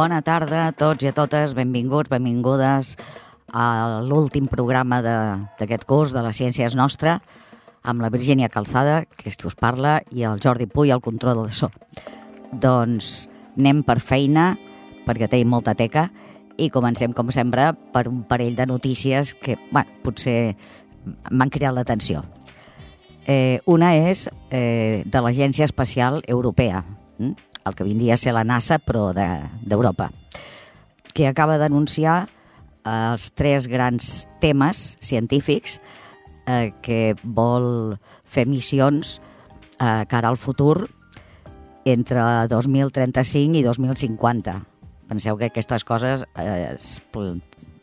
Bona tarda a tots i a totes, benvinguts, benvingudes a l'últim programa d'aquest curs de la Ciència és Nostra amb la Virgínia Calzada, que és qui us parla, i el Jordi Puy, al control del so. Doncs anem per feina, perquè tenim molta teca, i comencem, com sempre, per un parell de notícies que, bueno, potser m'han creat l'atenció. Eh, una és eh, de l'Agència Espacial Europea, hm? El que vindria a ser la NASA, però d'Europa, de, que acaba d'anunciar eh, els tres grans temes científics eh, que vol fer missions eh, cara al futur entre 2035 i 2050. Penseu que aquestes coses eh, es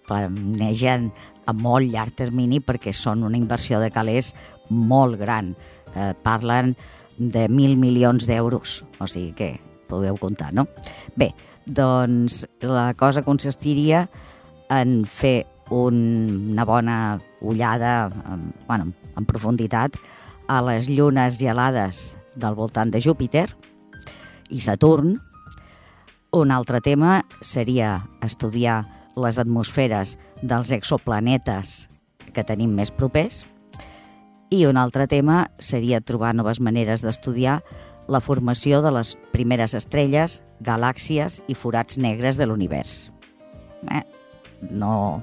planegen a molt llarg termini perquè són una inversió de calés molt gran. Eh, parlen de mil milions d'euros, o sigui que podeu comptar, no? Bé, doncs la cosa consistiria en fer un, una bona ullada, en, bueno, en profunditat, a les llunes gelades del voltant de Júpiter i Saturn. Un altre tema seria estudiar les atmosferes dels exoplanetes que tenim més propers. I un altre tema seria trobar noves maneres d'estudiar la formació de les primeres estrelles, galàxies i forats negres de l'univers. Eh, no,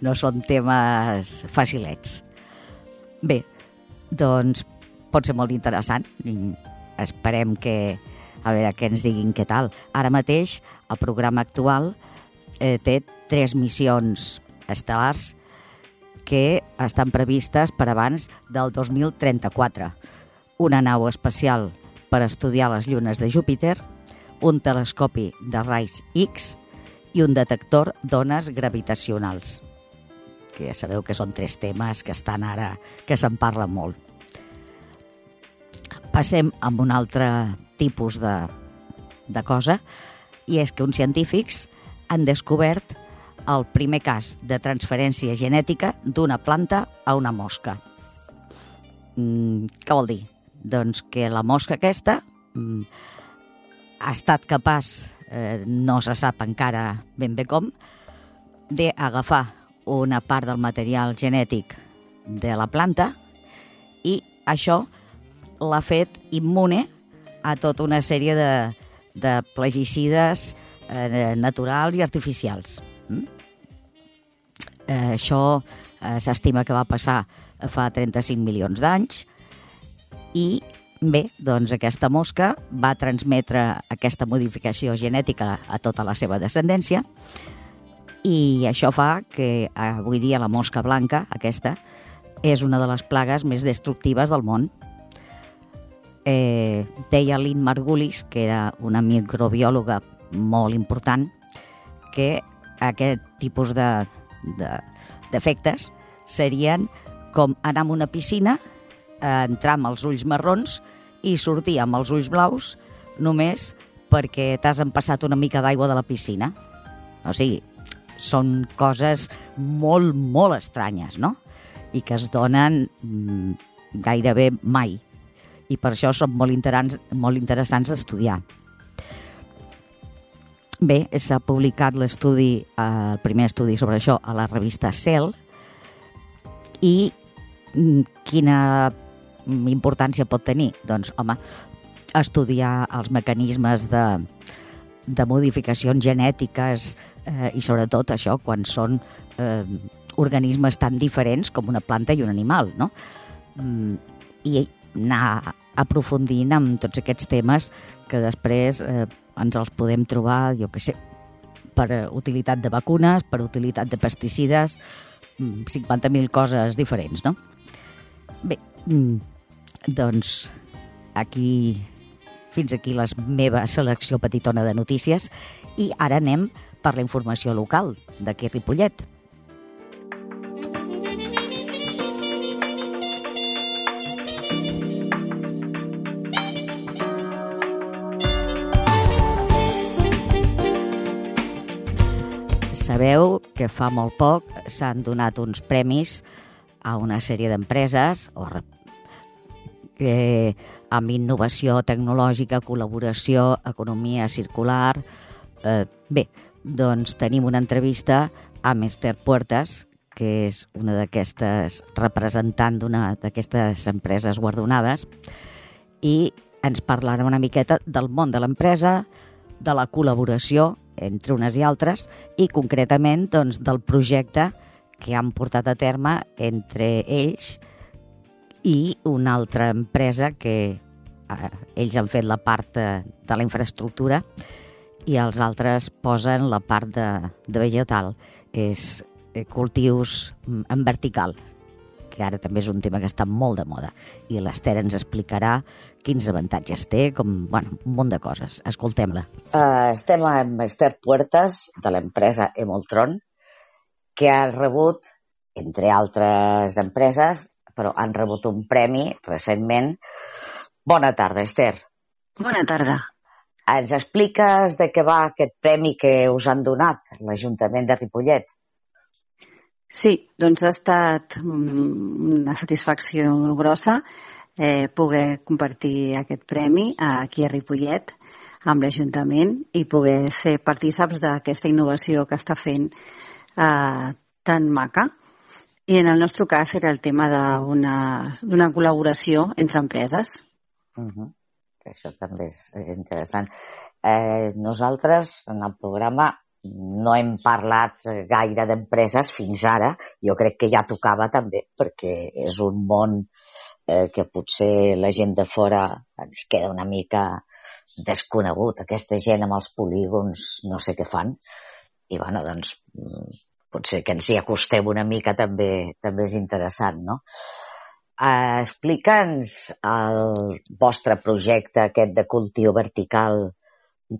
no són temes facilets. Bé, doncs pot ser molt interessant. Esperem que, a veure què ens diguin què tal. Ara mateix, el programa actual eh, té tres missions estel·lars que estan previstes per abans del 2034. Una nau espacial per estudiar les llunes de Júpiter, un telescopi de raigs X i un detector d'ones gravitacionals, que ja sabeu que són tres temes que estan ara, que se'n parla molt. Passem amb un altre tipus de, de cosa, i és que uns científics han descobert el primer cas de transferència genètica d'una planta a una mosca. Mm, què vol dir? Doncs que la mosca aquesta mm, ha estat capaç, eh, no se sap encara ben bé com, d'agafar una part del material genètic de la planta i això l'ha fet immune a tota una sèrie de, de plagicides eh, naturals i artificials. Mm? Eh, això eh, s'estima que va passar fa 35 milions d'anys i bé, doncs aquesta mosca va transmetre aquesta modificació genètica a tota la seva descendència i això fa que avui dia la mosca blanca, aquesta, és una de les plagues més destructives del món. Eh, deia Lynn Margulis, que era una microbiòloga molt important, que aquest tipus de, d'efectes de, serien com anar a una piscina, eh, entrar amb els ulls marrons i sortir amb els ulls blaus només perquè t'has empassat una mica d'aigua de la piscina. O sigui, són coses molt, molt estranyes, no? I que es donen mm, gairebé mai. I per això són molt interessants, molt interessants d'estudiar. Bé, s'ha publicat l'estudi, eh, el primer estudi sobre això a la revista Cell i mm, quina importància pot tenir? Doncs, home, estudiar els mecanismes de, de modificacions genètiques eh, i sobretot això quan són eh, organismes tan diferents com una planta i un animal, no? Mm, I anar aprofundint amb tots aquests temes que després eh, ens els podem trobar, jo que sé, per utilitat de vacunes, per utilitat de pesticides, 50.000 mm, coses diferents, no? Bé, mm, doncs aquí fins aquí la meva selecció petitona de notícies i ara anem per la informació local d'aquí Ripollet. Sabeu que fa molt poc s'han donat uns premis a una sèrie d'empreses o que amb innovació tecnològica, col·laboració, economia circular, Eh, bé, doncs tenim una entrevista amb Esther Puertas, que és una d'aquestes representant d'una d'aquestes empreses guardonades, i ens parlarà una miqueta del món de l'empresa, de la col·laboració entre unes i altres i concretament doncs, del projecte que han portat a terme entre ells i una altra empresa que eh, ells han fet la part de, de la infraestructura i els altres posen la part de, de vegetal. És eh, cultius mm, en vertical, que ara també és un tema que està molt de moda. I l'Ester ens explicarà quins avantatges té, com, bueno, un munt de coses. Escoltem-la. Uh, estem amb Esther Puertas, de l'empresa Emoltron, que ha rebut, entre altres empreses, però han rebut un premi recentment. Bona tarda, Esther. Bona tarda. Ens expliques de què va aquest premi que us han donat l'Ajuntament de Ripollet? Sí, doncs ha estat una satisfacció grossa eh, poder compartir aquest premi aquí a Ripollet amb l'Ajuntament i poder ser partíceps d'aquesta innovació que està fent eh, tan maca. I en el nostre cas era el tema d'una col·laboració entre empreses. Uh -huh. Això també és, és interessant. Eh, nosaltres, en el programa, no hem parlat gaire d'empreses fins ara. Jo crec que ja tocava també, perquè és un món eh, que potser la gent de fora ens queda una mica desconegut. Aquesta gent amb els polígons no sé què fan. I, bueno, doncs, potser que ens hi acostem una mica també, també és interessant, no? Uh, Explica'ns el vostre projecte aquest de cultiu vertical,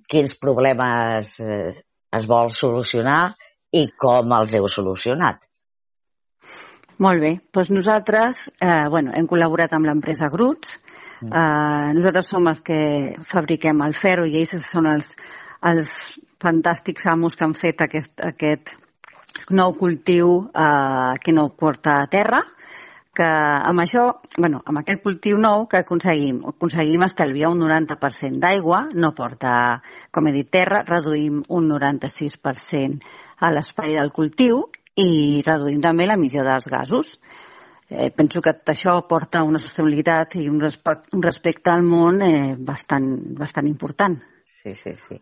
quins problemes eh, es vol solucionar i com els heu solucionat. Molt bé, doncs nosaltres eh, bueno, hem col·laborat amb l'empresa Gruts, mm. eh, nosaltres som els que fabriquem el ferro i ells són els, els fantàstics amos que han fet aquest, aquest nou cultiu eh, que no porta a terra, que amb això, bueno, amb aquest cultiu nou que aconseguim, aconseguim estalviar un 90% d'aigua, no porta, com he dit, terra, reduïm un 96% a l'espai del cultiu i reduïm també l'emissió dels gasos. Eh, penso que això porta una sostenibilitat i un, respecte, un respecte al món eh, bastant, bastant important. Sí, sí, sí.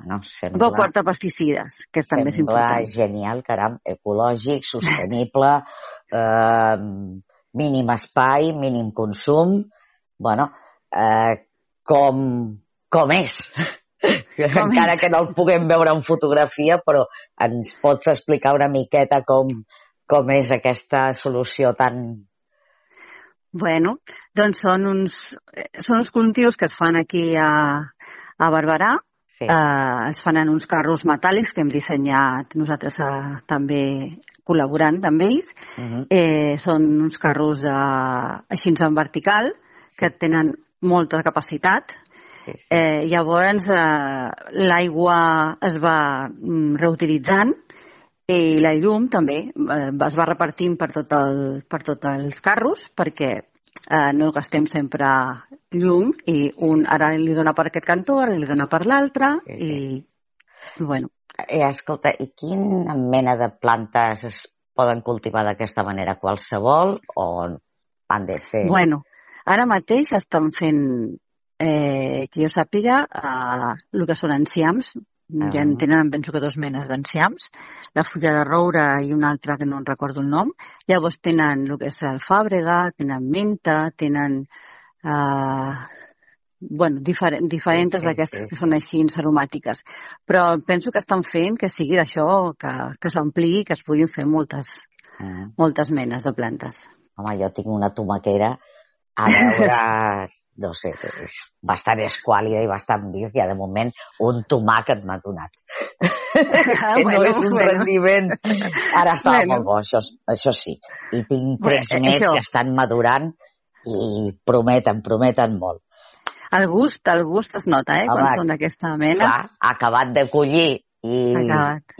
Bueno, sembla... No porta pesticides, que també és important. genial, caram, ecològic, sostenible, eh, mínim espai, mínim consum, bueno, eh, com, com és. Com Encara és? que no el puguem veure en fotografia, però ens pots explicar una miqueta com, com és aquesta solució tan... Bueno, doncs són uns, són uns cultius que es fan aquí a, a Barberà, Sí. Eh, es fan en uns carros metàl·lics que hem dissenyat nosaltres eh, també col·laborant amb ells. Uh -huh. eh, són uns carros de, així en vertical que tenen molta capacitat. Sí, sí. Eh, llavors eh, l'aigua es va mm, reutilitzant i la llum també eh, es va repartint per, tot el, per tots els carros perquè eh, no gastem sempre llum i un ara li dona per aquest cantó, ara li dona per l'altre sí, sí. i bueno. Eh, escolta, i quina mena de plantes es poden cultivar d'aquesta manera? Qualsevol o han de ser... Bueno, ara mateix estan fent, eh, que jo sàpiga, eh, el que són enciams. Ja en tenen, penso que dos menes d'enciams, la fulla de roure i una altra que no en recordo el nom. Llavors tenen el que és el fàbrega, tenen menta, tenen... Eh, bueno, diferent, diferents sí, d'aquestes sí. que són així aromàtiques. Però penso que estan fent que sigui d'això, que, que s'ampliï, que es puguin fer moltes, -huh. moltes menes de plantes. Home, jo tinc una tomaquera a veure no sé, és bastant esquàlida i bastant virga. De moment, un tomàquet m'ha donat. Ah, que bueno, no és un bueno. rendiment. Ara està bueno. molt bo, això, això sí. I tinc tres bueno, més això. que estan madurant i prometen, prometen molt. El gust, el gust es nota, eh, Home, quan són d'aquesta mena. Clar, acabat de collir i,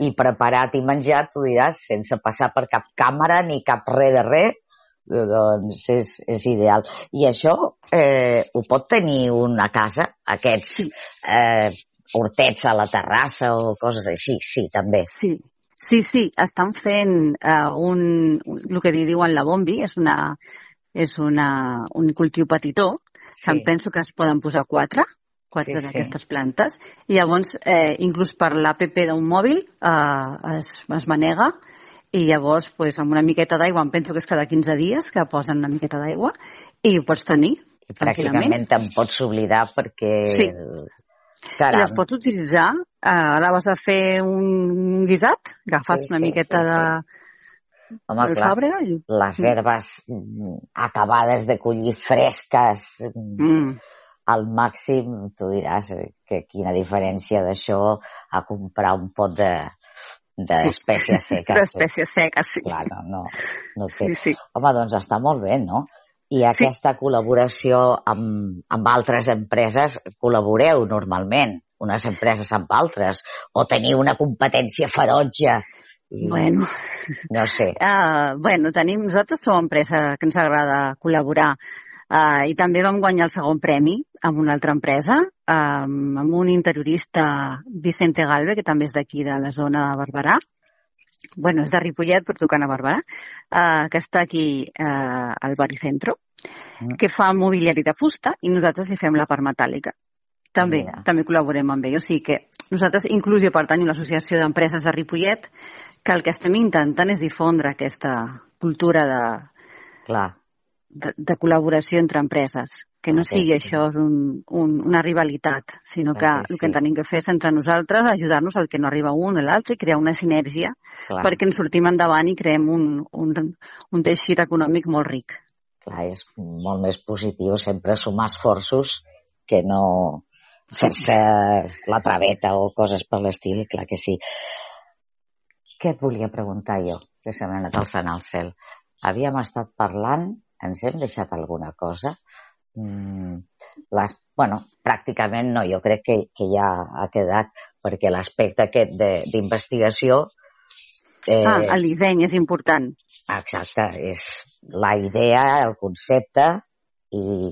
i preparat i menjat, tu diràs, sense passar per cap càmera ni cap res de res, doncs és, és ideal. I això eh, ho pot tenir una casa, aquests, eh, hortets a la terrassa o coses així, sí, també. Sí, sí, sí, estan fent uh, un, un, el que diuen la bombi, és, una, és una, un cultiu petitó, sí. que em penso que es poden posar quatre, quatre sí, d'aquestes sí. plantes, i llavors, eh, inclús per l'APP d'un mòbil eh, es, es manega, i llavors pues, amb una miqueta d'aigua, em penso que és cada 15 dies que posen una miqueta d'aigua, i ho pots tenir I pràcticament te'n pots oblidar perquè... Sí. Caram. I les pots utilitzar. Uh, ara vas a fer un guisat, agafes sí, una sí, miqueta sí, sí. de... Home, clar, fàbrega i... les herbes mm, acabades de collir fresques mm. al màxim, tu diràs que quina diferència d'això a comprar un pot de, d'espècies sí. seques. D'espècies seques, sí. Clar, no, no, no té. Sí, sí. Home, doncs està molt bé, no? I aquesta sí. col·laboració amb, amb altres empreses, col·laboreu normalment, unes empreses amb altres, o teniu una competència ferotge? Bueno, no sé. Uh, bueno, tenim, nosaltres som empresa que ens agrada col·laborar uh, i també vam guanyar el segon premi amb una altra empresa, um, amb un interiorista, Vicente Galve, que també és d'aquí, de la zona de Barberà, bueno, és de Ripollet, però tocant a Barberà, eh, que està aquí eh, al Baricentro, mm. que fa mobiliari de fusta i nosaltres hi fem la part metàl·lica. També, Mira. també col·laborem amb ell. O sigui que nosaltres, inclús jo pertanyo a l'Associació d'Empreses de Ripollet, que el que estem intentant és difondre aquesta cultura de, Clar. De, de col·laboració entre empreses que no sigui això és un, un, una rivalitat, sinó que el que tenim que fer és entre nosaltres ajudar-nos al que no arriba un o l'altre i crear una sinergia Clar. perquè ens sortim endavant i creem un, un, un teixit econòmic molt ric. Clar, és molt més positiu sempre sumar esforços que no sense la traveta o coses per l'estil, clar que sí. Què et volia preguntar jo, que se m'ha anat al cel? Havíem estat parlant, ens hem deixat alguna cosa? mm, les, bueno, pràcticament no, jo crec que, que ja ha quedat, perquè l'aspecte aquest d'investigació... Eh, ah, el disseny és important. Exacte, és la idea, el concepte i,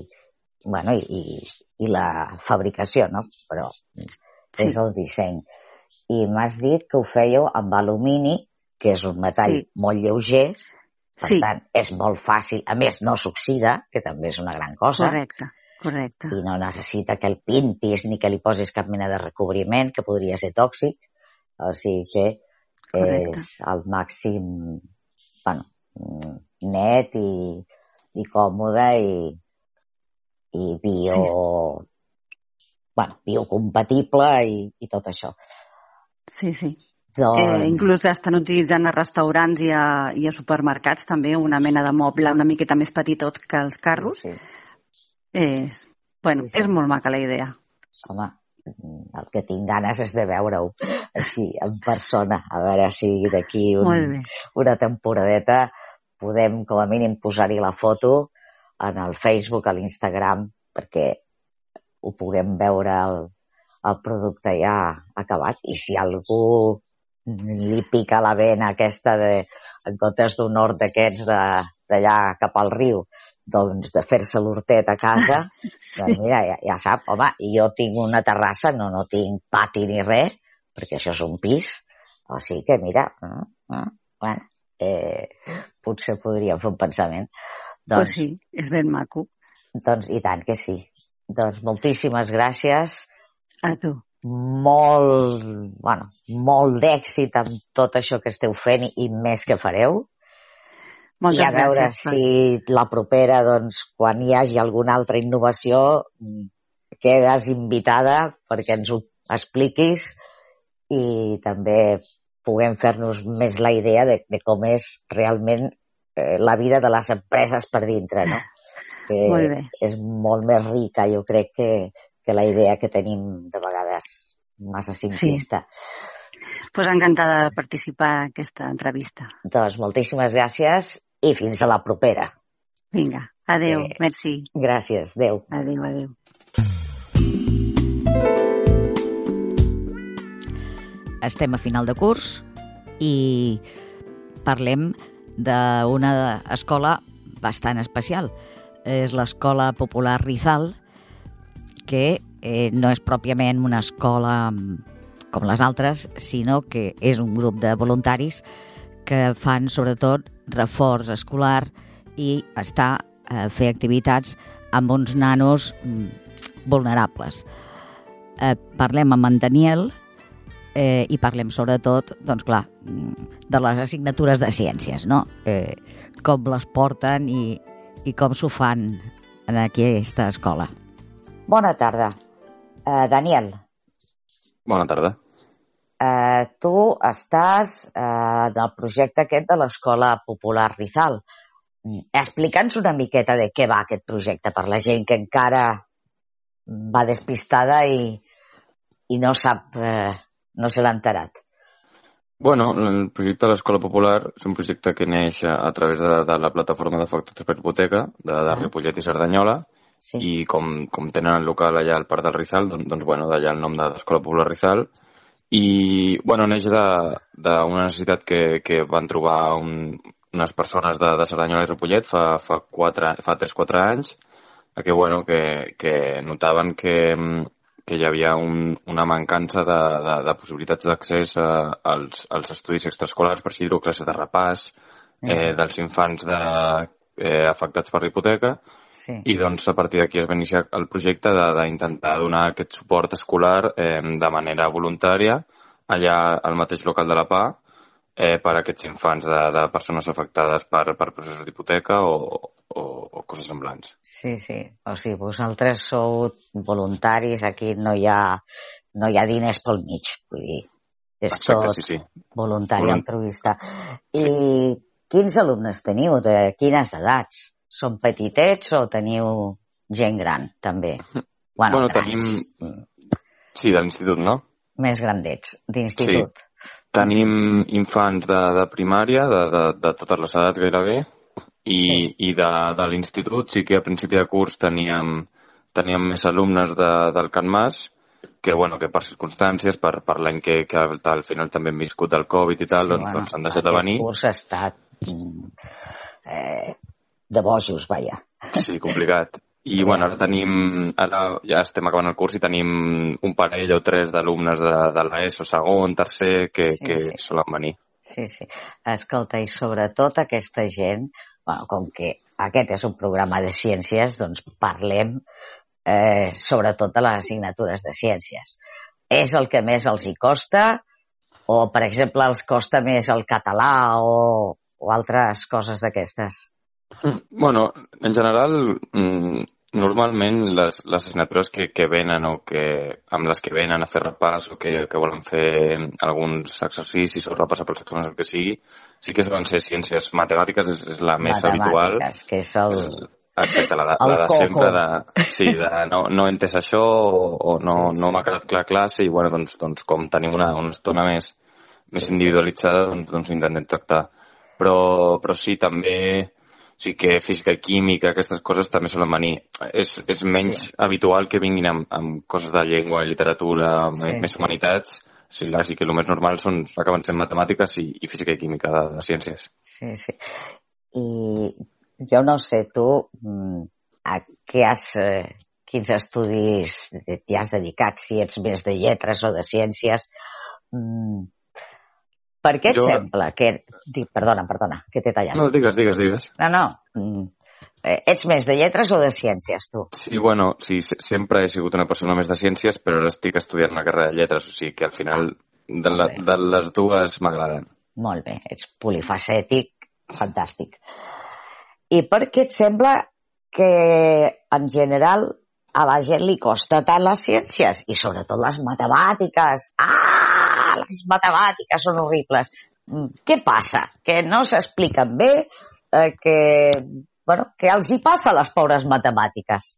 bueno, i, i la fabricació, no? Però sí. és el disseny. I m'has dit que ho fèieu amb alumini, que és un metall sí. molt lleuger, per sí. tant, és molt fàcil. A més, no s'oxida, que també és una gran cosa. Correcte, correcte. I no necessita que el pintis ni que li posis cap mena de recobriment, que podria ser tòxic. O sigui que correcte. és al màxim bueno, net i, i còmode i, i bio... Sí. Bueno, biocompatible i, i tot això. Sí, sí. Doncs... Eh, inclús estan utilitzant a restaurants i a, i a supermercats també una mena de moble una miqueta més petitot que els carros. Sí. És, bueno, sí, sí. és molt maca la idea. Home, el que tinc ganes és de veure-ho així, en persona, a veure si d'aquí un, una temporadeta podem com a mínim posar-hi la foto en el Facebook, a l'Instagram, perquè ho puguem veure el, el producte ja acabat. I si algú li pica la vena aquesta de, en comptes d'un hort d'aquests d'allà cap al riu, doncs de fer-se l'hortet a casa, doncs mira, ja, ja sap, home, jo tinc una terrassa, no, no tinc pati ni res, perquè això és un pis, o sigui que mira, eh, eh, bueno, eh, potser podríem fer un pensament. Doncs, pues sí, és ben maco. Doncs i tant que sí. Doncs moltíssimes gràcies. A tu molt, bueno, molt d'èxit amb tot això que esteu fent i més que fareu. Moltes I a veure gràcies. si la propera, doncs, quan hi hagi alguna altra innovació, quedes invitada perquè ens ho expliquis i també puguem fer-nos més la idea de, de com és realment eh, la vida de les empreses per dintre, no? Que molt bé. és molt més rica, jo crec, que, que la idea que tenim de vegades massa simplista. Sí. Pues encantada de participar en aquesta entrevista. Doncs moltíssimes gràcies i fins a la propera. Vinga, adeu, eh, merci. Gràcies, adeu. Adeu, adeu. Estem a final de curs i parlem d'una escola bastant especial. És l'Escola Popular Rizal, que eh, no és pròpiament una escola com les altres, sinó que és un grup de voluntaris que fan sobretot reforç escolar i està a fer activitats amb uns nanos mm, vulnerables. Eh, parlem amb en Daniel eh, i parlem sobretot, doncs clar, mm, de les assignatures de ciències, no? Eh, com les porten i, i com s'ho fan en aquesta escola. Bona tarda. Uh, Daniel. Bona tarda. Uh, tu estàs uh, en el projecte aquest de l'Escola Popular Rizal. Mm, explica'ns una miqueta de què va aquest projecte per la gent que encara va despistada i, i no sap, eh, no se l'ha enterat. Bueno, el projecte de l'Escola Popular és un projecte que neix a, a través de, de la plataforma d'afectats per hipoteca de, de Ripollet i Cerdanyola sí. i com, com tenen el local allà al Parc del Rizal, doncs, doncs bueno, d'allà el nom de l'Escola Popular Rizal i bueno, neix d'una necessitat que, que van trobar un, unes persones de, de Cerdanyola i Ripollet fa, fa, 4, fa 3-4 anys que, bueno, que, que notaven que, que hi havia un, una mancança de, de, de possibilitats d'accés als, als estudis extraescolars, per així dir-ho, classes de repàs, mm. eh, dels infants de, eh, afectats per hipoteca, sí. i doncs a partir d'aquí es va iniciar el projecte d'intentar donar aquest suport escolar eh, de manera voluntària allà al mateix local de la PA, eh, per a aquests infants de, de persones afectades per, per processos d'hipoteca o, o, o coses semblants. Sí, sí. O sigui, vosaltres sou voluntaris, aquí no hi ha, no hi ha diners pel mig, vull dir, és Exacte, tot sí, sí. voluntari, Volunt... altruista. I sí. quins alumnes teniu? De quines edats? Són petitets o teniu gent gran, també? Bueno, bueno tenim... Sí, de l'institut, no? Més grandets, d'institut. Sí. Tenim infants de, de primària, de, de, de totes les edats gairebé, i, sí. i de, de l'institut sí que a principi de curs teníem, teníem més alumnes de, del Can Mas, que, bueno, que per circumstàncies, per, per l'any que, que al final també hem viscut el Covid i tal, sí, doncs, bueno, doncs han deixat de venir. El curs ha estat mm, eh, de bojos, vaja. Sí, complicat. I bueno, ara tenim, ara ja estem acabant el curs i tenim un parell o tres d'alumnes de, de l'ESO, segon, tercer, que, sí, que sí. solen venir. Sí, sí. Escolta, i sobretot aquesta gent, bueno, com que aquest és un programa de ciències, doncs parlem eh, sobretot de les assignatures de ciències. És el que més els hi costa o, per exemple, els costa més el català o, o altres coses d'aquestes? Bueno, en general, mm, normalment les, les assignatures que, que venen o que, amb les que venen a fer repàs o que, que volen fer alguns exercicis o repassar pels exàmens, el que sigui, sí que van ser ciències matemàtiques, és, és la més habitual. que és el... Exacte, la, la de sempre de, sí, de no, no he entès això o, o no, sí, sí. no m'ha quedat clar classe i bueno, doncs, doncs com tenim una, una estona més, més individualitzada, doncs, doncs intentem tractar. Però, però sí, també sí que física i química, aquestes coses també solen venir. És, és menys sí. habitual que vinguin amb, amb coses de llengua, literatura, sí. més humanitats, sí, sí que el més normal són, acaben sent matemàtiques i, i física i química de, de ciències. Sí, sí. I jo no sé, tu, mm, a què has, eh, quins estudis t'hi has dedicat, si ets més de lletres o de ciències, mm, per què et jo... sembla que... Perdona, perdona, que t'he tallat. No, digues, digues, digues. No, no. Mm. Eh, ets més de lletres o de ciències, tu? Sí, bueno, sí, sempre he sigut una persona més de ciències, però ara estic estudiant una carrera de lletres, o sigui que al final de, la, de les dues m'agraden. Molt bé, ets polifacètic, fantàstic. I per què et sembla que, en general, a la gent li costa tant les ciències i sobretot les matemàtiques. Ah, les matemàtiques són horribles. Mm, què passa? Que no s'expliquen bé, eh, que, bueno, que els hi passa a les pobres matemàtiques?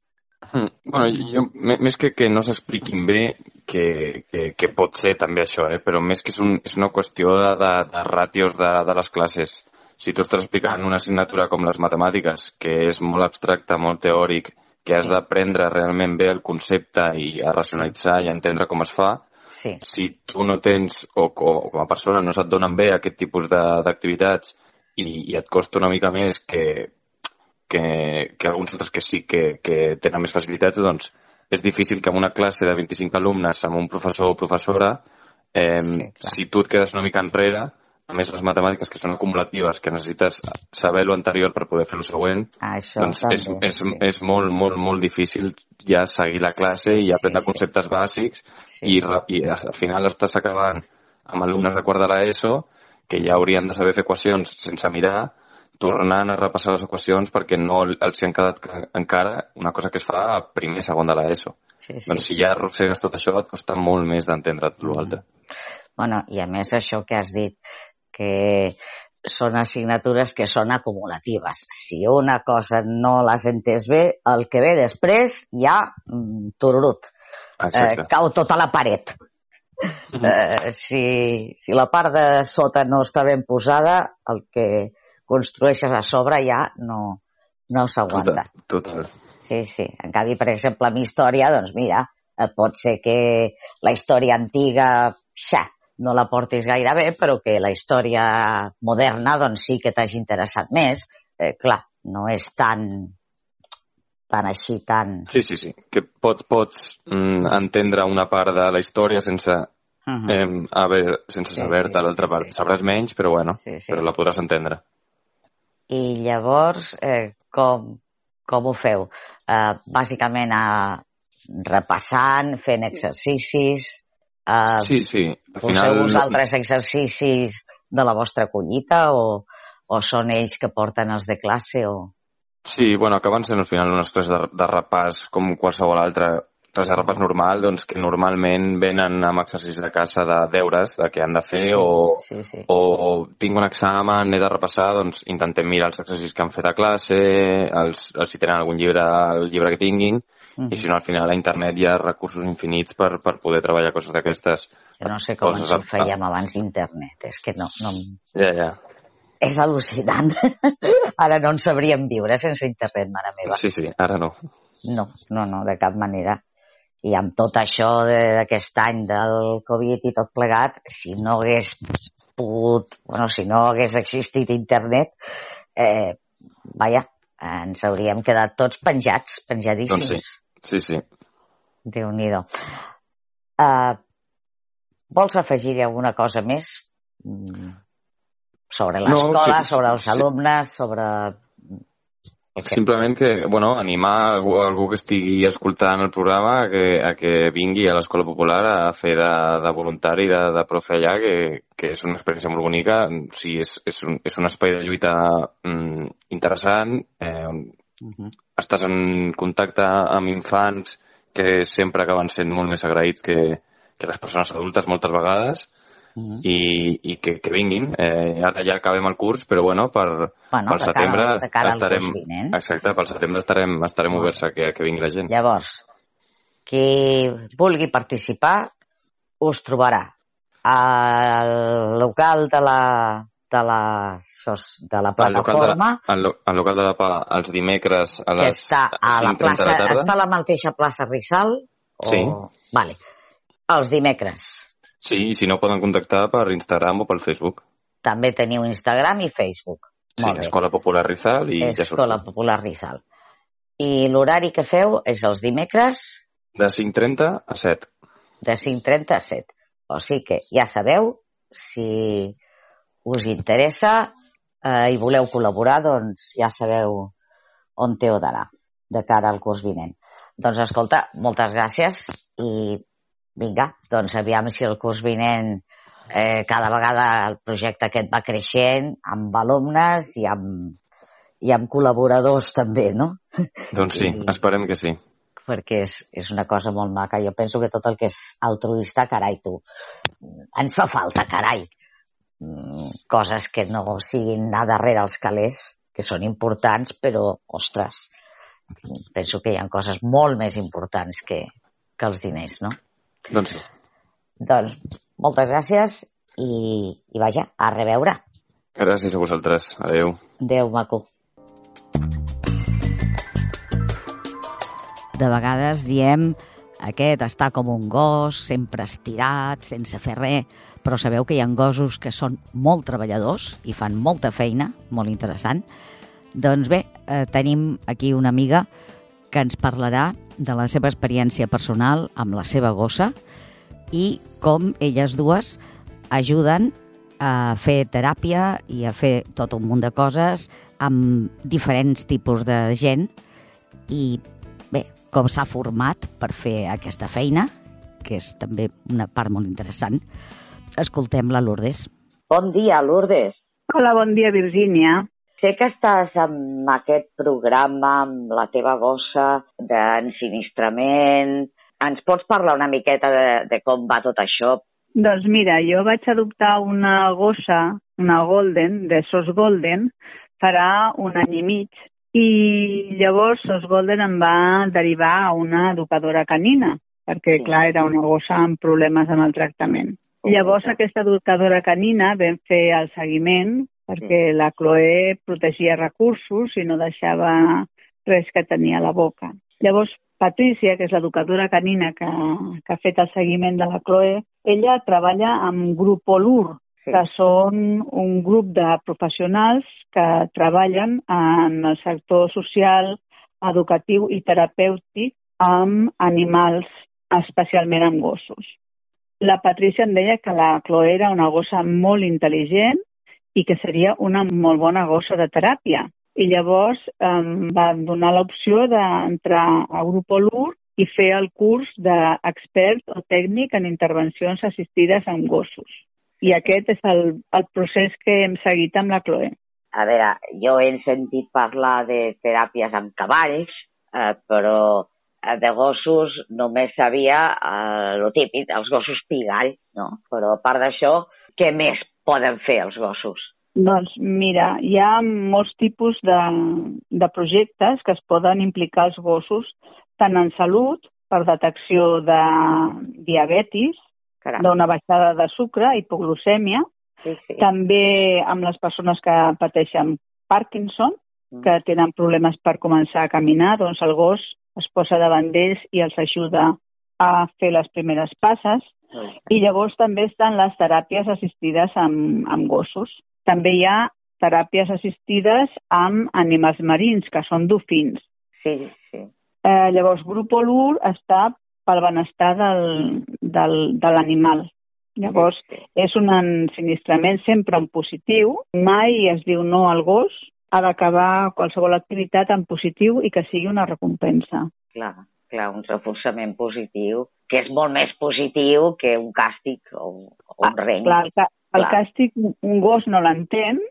Mm, bueno, jo, més que que no s'expliquin bé, que, que, que pot ser també això, eh? però més que és, un, és una qüestió de, de, de ràtios de, de les classes. Si tu estàs explicant una assignatura com les matemàtiques, que és molt abstracte, molt teòric, que has d'aprendre realment bé el concepte i a racionalitzar i a entendre com es fa, sí. si tu no tens, o, o com a persona no se't donen bé aquest tipus d'activitats i, i et costa una mica més que, que, que alguns altres que sí que, que tenen més facilitats, doncs és difícil que en una classe de 25 alumnes amb un professor o professora, eh, sí, si tu et quedes una mica enrere, a més les matemàtiques que són acumulatives, que necessites saber lo anterior per poder fer el següent, ah, Això doncs també, és, és, sí. és molt, molt, molt difícil ja seguir la classe i aprendre sí, conceptes sí. bàsics sí, i, sí. i al final estàs acabant amb alumnes de quart de l'ESO que ja haurien de saber fer equacions sense mirar, tornant a repassar les equacions perquè no els hi han quedat encara una cosa que es fa a primer segon de l'ESO. Sí, sí. Doncs si ja arrossegues tot això et costa molt més d'entendre tot l'altre. Mm. Bueno, i a més això que has dit, que són assignatures que són acumulatives. Si una cosa no l'has entès bé, el que ve després ja mm, tururut. Eh, cau tota la paret. Uh -huh. eh, si, si la part de sota no està ben posada, el que construeixes a sobre ja no, no s'aguanta. Total, total. Sí, sí. En canvi, per exemple, amb història, doncs mira, eh, pot ser que la història antiga, xa, no la portis gaire bé, però que la història moderna doncs sí que t'hagi interessat més. Eh, clar, no és tan tan així, tan... Sí, sí, sí, que pot, pots mm, entendre una part de la història sense, uh -huh. eh, haver, sense sí, saber-te sí, l'altra part. Sí. Sabràs menys, però bueno, sí, sí. però la podràs entendre. I llavors, eh, com, com ho feu? Eh, bàsicament, eh, repassant, fent exercicis, Uh, sí, sí. Al final... vosaltres exercicis de la vostra collita o, o són ells que porten els de classe o... Sí, bueno, acaben sent al final unes classes de, de repàs com qualsevol altra de repàs normal, doncs que normalment venen amb exercicis de casa de deures, de què han de fer, sí, o, sí, sí. O, o tinc un examen, he de repassar, doncs intentem mirar els exercicis que han fet a classe, els, els si tenen algun llibre, el llibre que tinguin, -huh. I si no, al final a internet hi ha recursos infinits per, per poder treballar coses d'aquestes. Jo no sé com ens ho fèiem abans d'internet, és que no... no... Ja, ja. És al·lucinant. ara no en sabríem viure sense internet, mare meva. Sí, sí, ara no. No, no, no, de cap manera. I amb tot això d'aquest any del Covid i tot plegat, si no hagués pogut, bueno, si no hagués existit internet, eh, vaja, ens hauríem quedat tots penjats, penjadíssims. Doncs sí. Sí, sí. Déu-n'hi-do. Uh, vols afegir alguna cosa més mm, sobre l'escola, no, sí, sobre els sí. alumnes, sobre... Simplement que, bueno, animar algú, algú que estigui escoltant el programa a que, a que vingui a l'Escola Popular a fer de, de voluntari, de, de profe allà, que, que és una experiència molt bonica. O sigui, és, és, un, és un espai de lluita mm, interessant, eh, Uh -huh. Estàs en contacte amb infants que sempre acaben sent molt més agraïts que, que les persones adultes moltes vegades -huh. i, i que, que vinguin. Eh, ara ja acabem el curs, però bueno, per, bueno, pel setembre cara, cara estarem... Vinent. Exacte, pel setembre estarem, estarem oberts a que, a que vingui la gent. Llavors, qui vulgui participar us trobarà al local de la de la, de la plataforma. El local de, el, local de la PA els dimecres a les que està a la plaça, la tarda. Està a la mateixa plaça Rissal? O... Sí. Vale. Els dimecres. Sí, i si no poden contactar per Instagram o pel Facebook. També teniu Instagram i Facebook. Sí, Molt Escola bé. Popular Rizal i Escola ja Escola Popular Rizal. I l'horari que feu és els dimecres? De 5.30 a 7. De 5.30 a 7. O sigui que ja sabeu, si us interessa eh, i voleu col·laborar, doncs ja sabeu on té o d'anar de cara al curs vinent. Doncs escolta, moltes gràcies i vinga, doncs aviam si el curs vinent eh, cada vegada el projecte aquest va creixent amb alumnes i amb, i amb col·laboradors també, no? Doncs sí, I, esperem que sí. Perquè és, és una cosa molt maca. Jo penso que tot el que és altruista, carai, tu, ens fa falta, carai. Mm, coses que no siguin anar darrere els calés, que són importants, però, ostres, penso que hi ha coses molt més importants que, que els diners, no? Doncs sí. Doncs moltes gràcies i, i vaja, a reveure. Gràcies a vosaltres. Adeu. Adeu, maco. De vegades diem aquest està com un gos, sempre estirat, sense fer res, però sabeu que hi ha gossos que són molt treballadors i fan molta feina, molt interessant. Doncs bé, eh, tenim aquí una amiga que ens parlarà de la seva experiència personal amb la seva gossa i com elles dues ajuden a fer teràpia i a fer tot un munt de coses amb diferents tipus de gent i bé, com s'ha format per fer aquesta feina, que és també una part molt interessant. Escoltem la Lourdes. Bon dia, Lourdes. Hola, bon dia, Virgínia. Sé que estàs amb aquest programa amb la teva gossa d'ensinistrament. Ens pots parlar una miqueta de, de com va tot això? Doncs mira, jo vaig adoptar una gossa, una golden, de Sos Golden, farà un any i mig, i llavors Sos Golden em va derivar a una educadora canina, perquè, clar, era una gossa amb problemes amb el tractament. Llavors, aquesta educadora canina vam fer el seguiment perquè la Chloé protegia recursos i no deixava res que tenia a la boca. Llavors, Patricia, que és l'educadora canina que, que ha fet el seguiment de la Chloe, ella treballa amb Grup Olur, sí. que són un grup de professionals que treballen en el sector social, educatiu i terapèutic amb animals, especialment amb gossos. La Patricia em deia que la Chloe era una gossa molt intel·ligent i que seria una molt bona gossa de teràpia i llavors em va donar l'opció d'entrar a Grup Olur i fer el curs d'expert o tècnic en intervencions assistides amb gossos. I aquest és el, el procés que hem seguit amb la Chloe. A veure, jo he sentit parlar de teràpies amb cavalls, eh, però eh, de gossos només sabia eh, lo típic, els gossos pigall, no? Però a part d'això, què més poden fer els gossos? Doncs mira, hi ha molts tipus de, de projectes que es poden implicar els gossos tant en salut, per detecció de diabetis, d'una baixada de sucre, hipoglucèmia, sí, sí. també amb les persones que pateixen Parkinson, mm. que tenen problemes per començar a caminar, doncs el gos es posa davant d'ells i els ajuda a fer les primeres passes. I llavors també estan les teràpies assistides amb, amb gossos. També hi ha teràpies assistides amb animals marins, que són dofins. Sí, sí. Eh, llavors, Grup Olur està pel benestar del, del, de l'animal. Llavors, sí. és un ensinistrament sempre en positiu, mai es diu no al gos, ha d'acabar qualsevol activitat en positiu i que sigui una recompensa. Clar, clar, un reforçament positiu, que és molt més positiu que un càstig o, o un ah, reng. Clar, el, el càstig un gos no l'entén,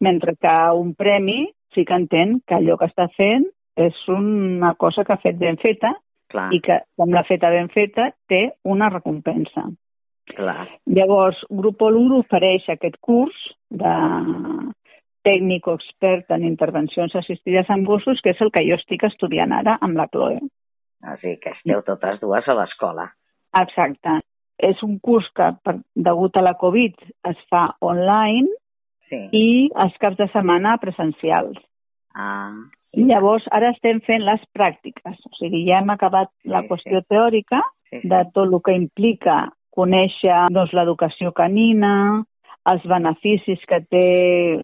mentre que un premi sí que entén que allò que està fent és una cosa que ha fet ben feta Clar. i que, com l'ha feta ben feta, té una recompensa. Clar. Llavors, Grup Olur ofereix aquest curs de tècnic o expert en intervencions assistides amb gossos, que és el que jo estic estudiant ara amb la Chloe. Així que esteu totes dues a l'escola. Exacte és un curs que, per, degut a la Covid, es fa online sí. i els caps de setmana presencials. Ah. I llavors ara estem fent les pràctiques. O sigui, ja hem acabat sí, la qüestió sí. teòrica sí, sí. de tot el que implica conèixer doncs, l'educació canina, els beneficis que té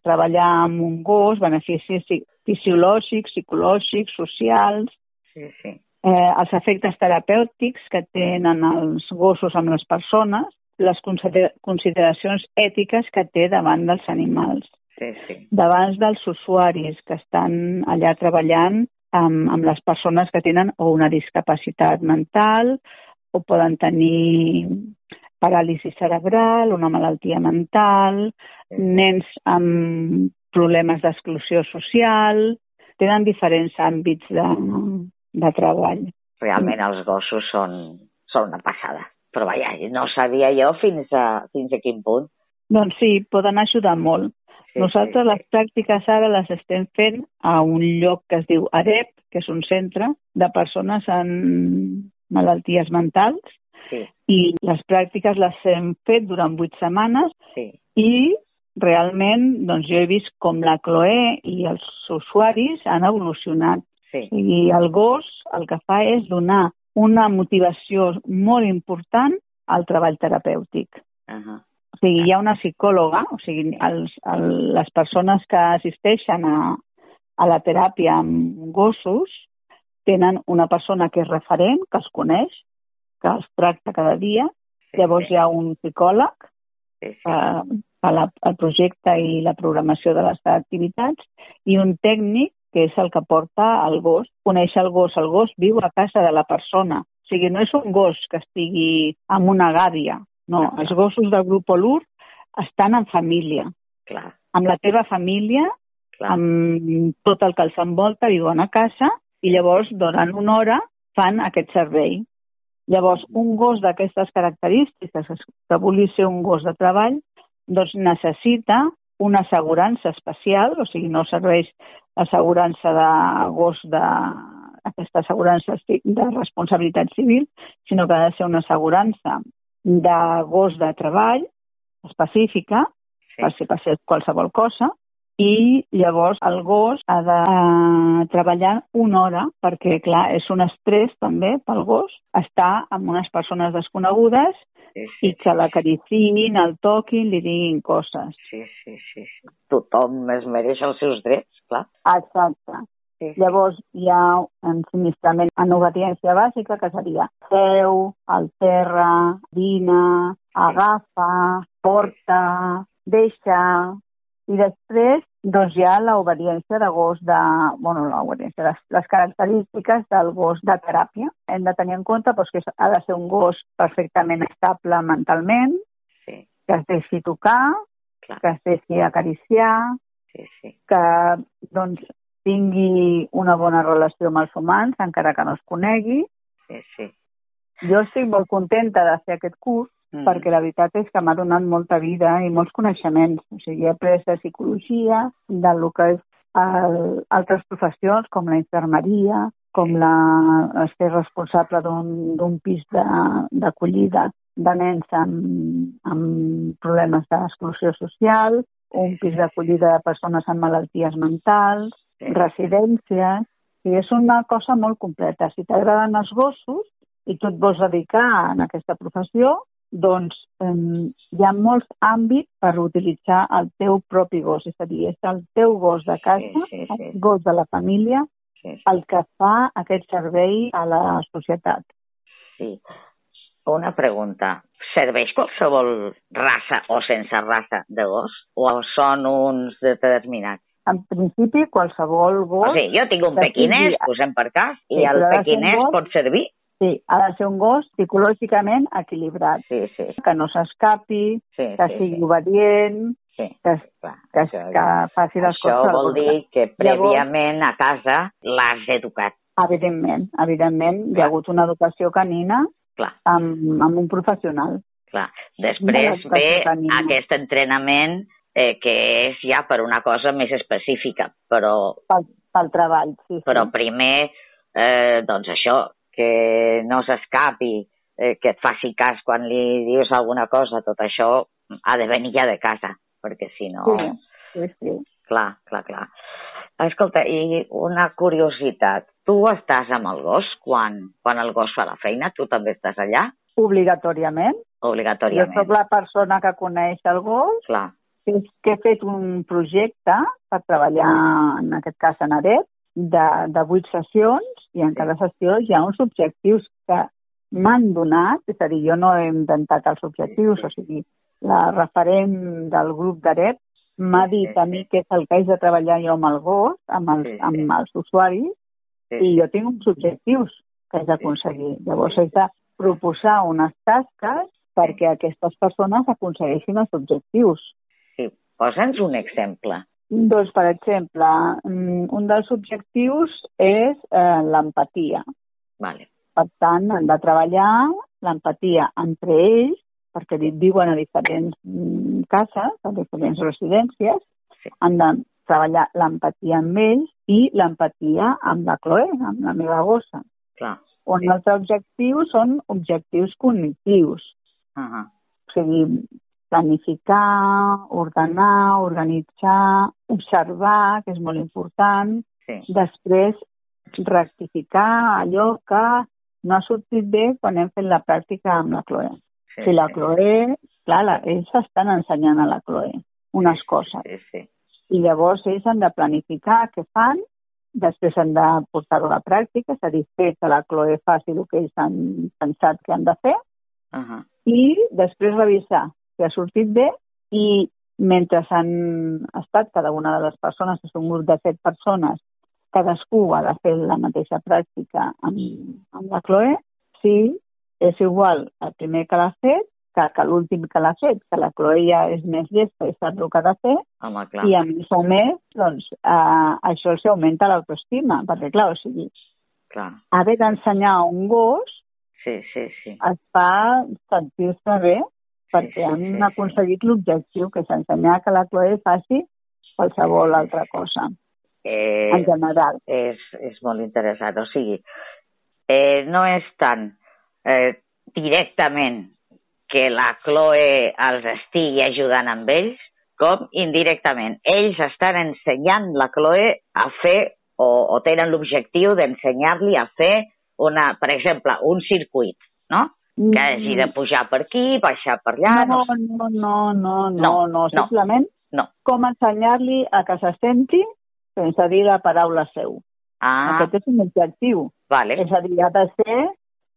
treballar amb un gos, beneficis fisiològics, psicològics, socials. Sí, sí eh, els efectes terapèutics que tenen els gossos amb les persones, les consideracions ètiques que té davant dels animals, sí, sí. davant dels usuaris que estan allà treballant amb, amb les persones que tenen o una discapacitat mental o poden tenir paràlisi cerebral, una malaltia mental, sí. nens amb problemes d'exclusió social, tenen diferents àmbits de, de treball. Realment els gossos són, són una passada. Però vaja, no sabia jo fins a, fins a quin punt. Doncs sí, poden ajudar molt. Sí, Nosaltres sí, sí. les pràctiques ara les estem fent a un lloc que es diu AREP, que és un centre de persones amb malalties mentals, sí. i les pràctiques les hem fet durant vuit setmanes sí. i realment doncs, jo he vist com la Chloé i els usuaris han evolucionat Sí. I el gos el que fa és donar una motivació molt important al treball terapèutic. Uh -huh. O sigui, hi ha una psicòloga, o sigui, els, el, les persones que assisteixen a, a la teràpia amb gossos tenen una persona que és referent, que els coneix, que els tracta cada dia. Sí, Llavors sí. hi ha un psicòleg sí, sí. que fa la, el projecte i la programació de les activitats i un tècnic que és el que porta el gos, coneix el gos. El gos viu a casa de la persona. O sigui, no és un gos que estigui amb una gàbia. No, els gossos del grup Olur estan en família. Clar. Amb la teva família, Clar. amb tot el que els envolta, viuen a casa i llavors durant una hora fan aquest servei. Llavors, un gos d'aquestes característiques, que vulgui ser un gos de treball, doncs necessita una assegurança especial, o sigui, no serveix assegurança de gos de aquesta assegurança de responsabilitat civil, sinó que ha de ser una assegurança de gos de treball específica, sí. per si passés qualsevol cosa, i llavors el gos ha de uh, treballar una hora perquè, clar, és un estrès també pel gos estar amb unes persones desconegudes sí, sí, i que l'acaricin, el toquin, li diguin coses. Sí, sí, sí, sí. Tothom es mereix els seus drets, clar. Exacte. Sí, sí. Llavors hi ha un subministrament en obediència bàsica que seria seu, al terra, vina, agafa, porta, deixa, i després, doncs hi ha l'obediència de gos de... bueno, l'obediència, les, les característiques del gos de teràpia. Hem de tenir en compte doncs, que ha de ser un gos perfectament estable mentalment, sí. que es deixi tocar, Clar. que es deixi acariciar, sí, sí. que doncs, tingui una bona relació amb els humans, encara que no es conegui. Sí, sí. Jo estic molt contenta de fer aquest curs mm. perquè la veritat és que m'ha donat molta vida i molts coneixements. O sigui, he après de psicologia, del que és el, altres professions com la infermeria, com la, ser responsable d'un pis d'acollida de, de nens amb, amb problemes d'exclusió social, un pis d'acollida de persones amb malalties mentals, residències... I és una cosa molt completa. Si t'agraden els gossos i tu et vols dedicar a aquesta professió, doncs eh, hi ha molts àmbits per utilitzar el teu propi gos, és a dir, és el teu gos de casa, sí, sí, sí. el gos de la família, sí, sí. el que fa aquest servei a la societat. Sí. Una pregunta. Serveix qualsevol raça o sense raça de gos? O són uns determinats? En principi, qualsevol gos... O sigui, jo tinc un pequinès, posem per cas, i el pequinès pot servir Sí, ha de ser un gos psicològicament equilibrat. Sí, sí. Que no s'escapi, sí, que sí, sigui sí. obedient, sí, que, clar, que, això, que faci les això coses. Això vol dir que prèviament Llavors, a casa l'has educat. Evidentment, evidentment. Clar. Hi ha hagut una educació canina clar. Amb, amb un professional. Clar. Després ve canina. aquest entrenament eh, que és ja per una cosa més específica, però... Pel, pel treball, sí. Però sí. primer, eh, doncs això, que no s'escapi, eh, que et faci cas quan li dius alguna cosa, tot això ha de venir ja de casa, perquè si no... Sí, sí, sí. Clar, clar, clar. Escolta, i una curiositat. Tu estàs amb el gos quan, quan el gos fa la feina? Tu també estàs allà? Obligatòriament. Obligatòriament. Jo soc la persona que coneix el gos. Clar. És que he fet un projecte per treballar, en aquest cas, a Naret, de, de vuit sessions i en cada sessió hi ha uns objectius que m'han donat, és a dir, jo no he inventat els objectius, o sigui, la referent del grup d'AREP m'ha dit a mi que és el que haig de treballar jo amb el gos, amb els, amb els usuaris, i jo tinc uns objectius que haig d'aconseguir. Llavors haig de proposar unes tasques perquè aquestes persones aconsegueixin els objectius. Sí, posa'ns un exemple. Doncs, per exemple, mm, un dels objectius és eh, l'empatia. Vale. Per tant, han de treballar l'empatia entre ells, perquè viuen a diferents mm, cases, a diferents residències, sí. han de treballar l'empatia amb ells i l'empatia amb la Chloe, amb la meva gossa. Clar. Un altre objectiu són objectius cognitius. Uh -huh. O sigui, planificar, ordenar, organitzar, observar, que és molt important, sí. després rectificar allò que no ha sortit bé quan hem fet la pràctica amb la Chloe. Sí, si la Chloe, clar, la, ells estan ensenyant a la Chloe unes coses. Sí, sí. I llavors ells han de planificar què fan després han de portar-ho a la pràctica, és a dir, fer que la Chloe faci el que ells han pensat que han de fer, uh -huh. i després revisar si ha sortit bé i mentre han estat cada una de les persones, és un grup de set persones, cadascú ha de fer la mateixa pràctica amb, amb la Chloe, si és igual el primer que l'ha fet que, que l'últim que l'ha fet, que la Chloe ja és més llesta i sap el que ha de fer, Home, clar. i a més a més, doncs, eh, això els augmenta l'autoestima, perquè, clar, o sigui, clar. haver d'ensenyar un gos sí, sí, sí. es fa sentir-se bé, perquè sí, sí, han sí, aconseguit l'objectiu, que és ensenyar que la Chloe faci qualsevol altra cosa, eh, en general. És, és molt interessant, o sigui, eh, no és tant eh, directament que la Chloe els estigui ajudant amb ells, com indirectament. Ells estan ensenyant la Chloe a fer o, o tenen l'objectiu d'ensenyar-li a fer, una, per exemple, un circuit, no? Que hagi de mm. pujar per aquí, baixar per allà... No, no, no, no, no, no, no, simplement no. com ensenyar-li a que se senti sense dir la paraula seu. Ah. Aquest és un objectiu. Vale. És a dir, ha de ser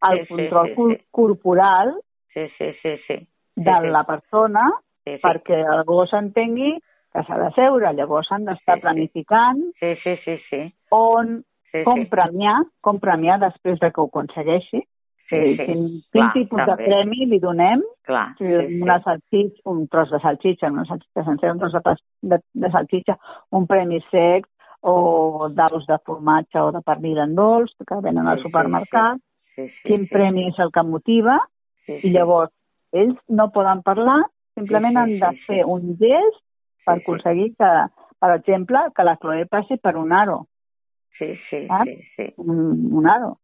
el sí, control sí, sí, sí. corporal sí, sí, sí, sí. de sí, la persona sí, sí. perquè el gos entengui que s'ha de seure, llavors han d'estar Sí, sí. planificant Sí, sí, sí, sí. on, sí, com sí. premiar, com premiar després de que ho aconsegueixi. Sí, sí. Quin, quin Clar, tipus també. de premi li donem? Clar, sí, sí. una salsitxa, un tros de salsitxa, una salsitxa sencera, un tros de, de, de salsitxa, un premi sec o daus de formatge o de pernil en dolç que venen al Sí, sí, supermercat. sí, sí, Quin sí, premi és el que motiva? sí, I llavors, ells no poden parlar, simplement Sí, sí, han de sí, fer sí. un gest per sí. aconseguir que, per exemple, que la Chloe passi per un aro, Sí, sí, Ah? sí, sí. un, un aro.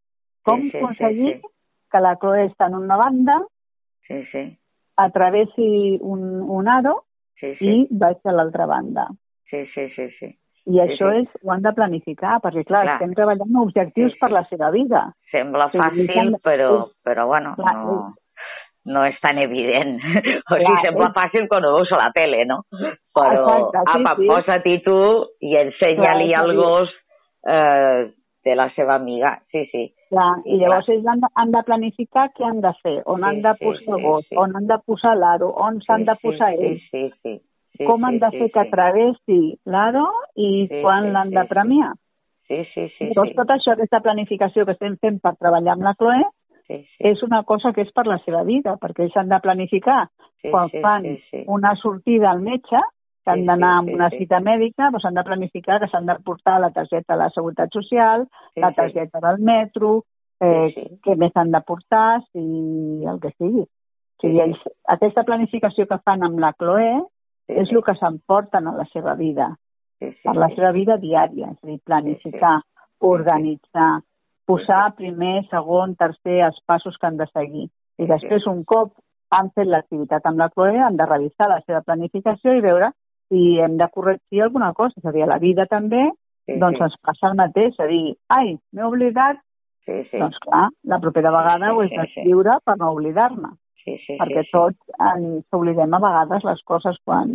Com sí, sí, aconseguir sí. Que la Chloe està en una banda, Sí, sí, atravessi un, un aro sí, sí, i vaig a l'altra banda. sí, sí, sí, sí. I això sí. és, ho han de planificar, perquè clar, Clar. estem treballant objectius Sí, sí. per la seva vida. Sembla Sí, fàcil, sembla- però, però bueno, Clar, no, no és tan evident. O sigui, Clar, sembla és- fàcil quan ho veus a la tele, no? Però, Exacte, sí, apa, sí. posa-t'hi tu i ensenya-li al sí. gos eh, de la seva amiga. Sí, sí. Clar, Sí, I llavors ells han de, han de planificar què han de fer, on Sí, han de sí, posar el sí, gos, sí. on han de posar l'aro, on s'han de sí, posar sí, ells, Sí, sí, sí. com sí, han de sí, fer que sí. travessi l'aro i Sí, quan sí, l'han sí, de sí. premiar. Sí, sí, sí. Llavors, sí. tot això, aquesta planificació que estem fent per treballar amb la Chloe, sí, sí. és una cosa que és per la seva vida, perquè ells han de planificar Sí, quan sí, fan sí, sí. una sortida al metge, que han Sí, d'anar sí, una sí, sí. cita mèdica, doncs han de planificar que s'han de portar la targeta de la Seguretat Social, Sí, la sí. targeta del metro, eh, Sí, sí. què més han de portar, si el que sigui. O sigui, Sí. ells, aquesta planificació que fan amb la Chloe Sí, és sí. el que s'emporten a la seva vida, Sí, sí, per la sí. seva vida diària, és a dir, planificar, organitzar, posar primer, segon, tercer, els passos que han de seguir. I Sí, després, un cop han fet l'activitat amb la Chloe, han de revisar la seva planificació i veure si hem de corregir alguna cosa. És a dir, a la vida també, Sí, doncs sí. ens passa el mateix. És a dir, ai, m'he oblidat, Sí, sí. doncs clar, la propera vegada Sí, ho he sí, sí. d'escriure per no oblidar-me. Sí, sí, perquè sí, sí. tots ens oblidem a vegades les coses quan,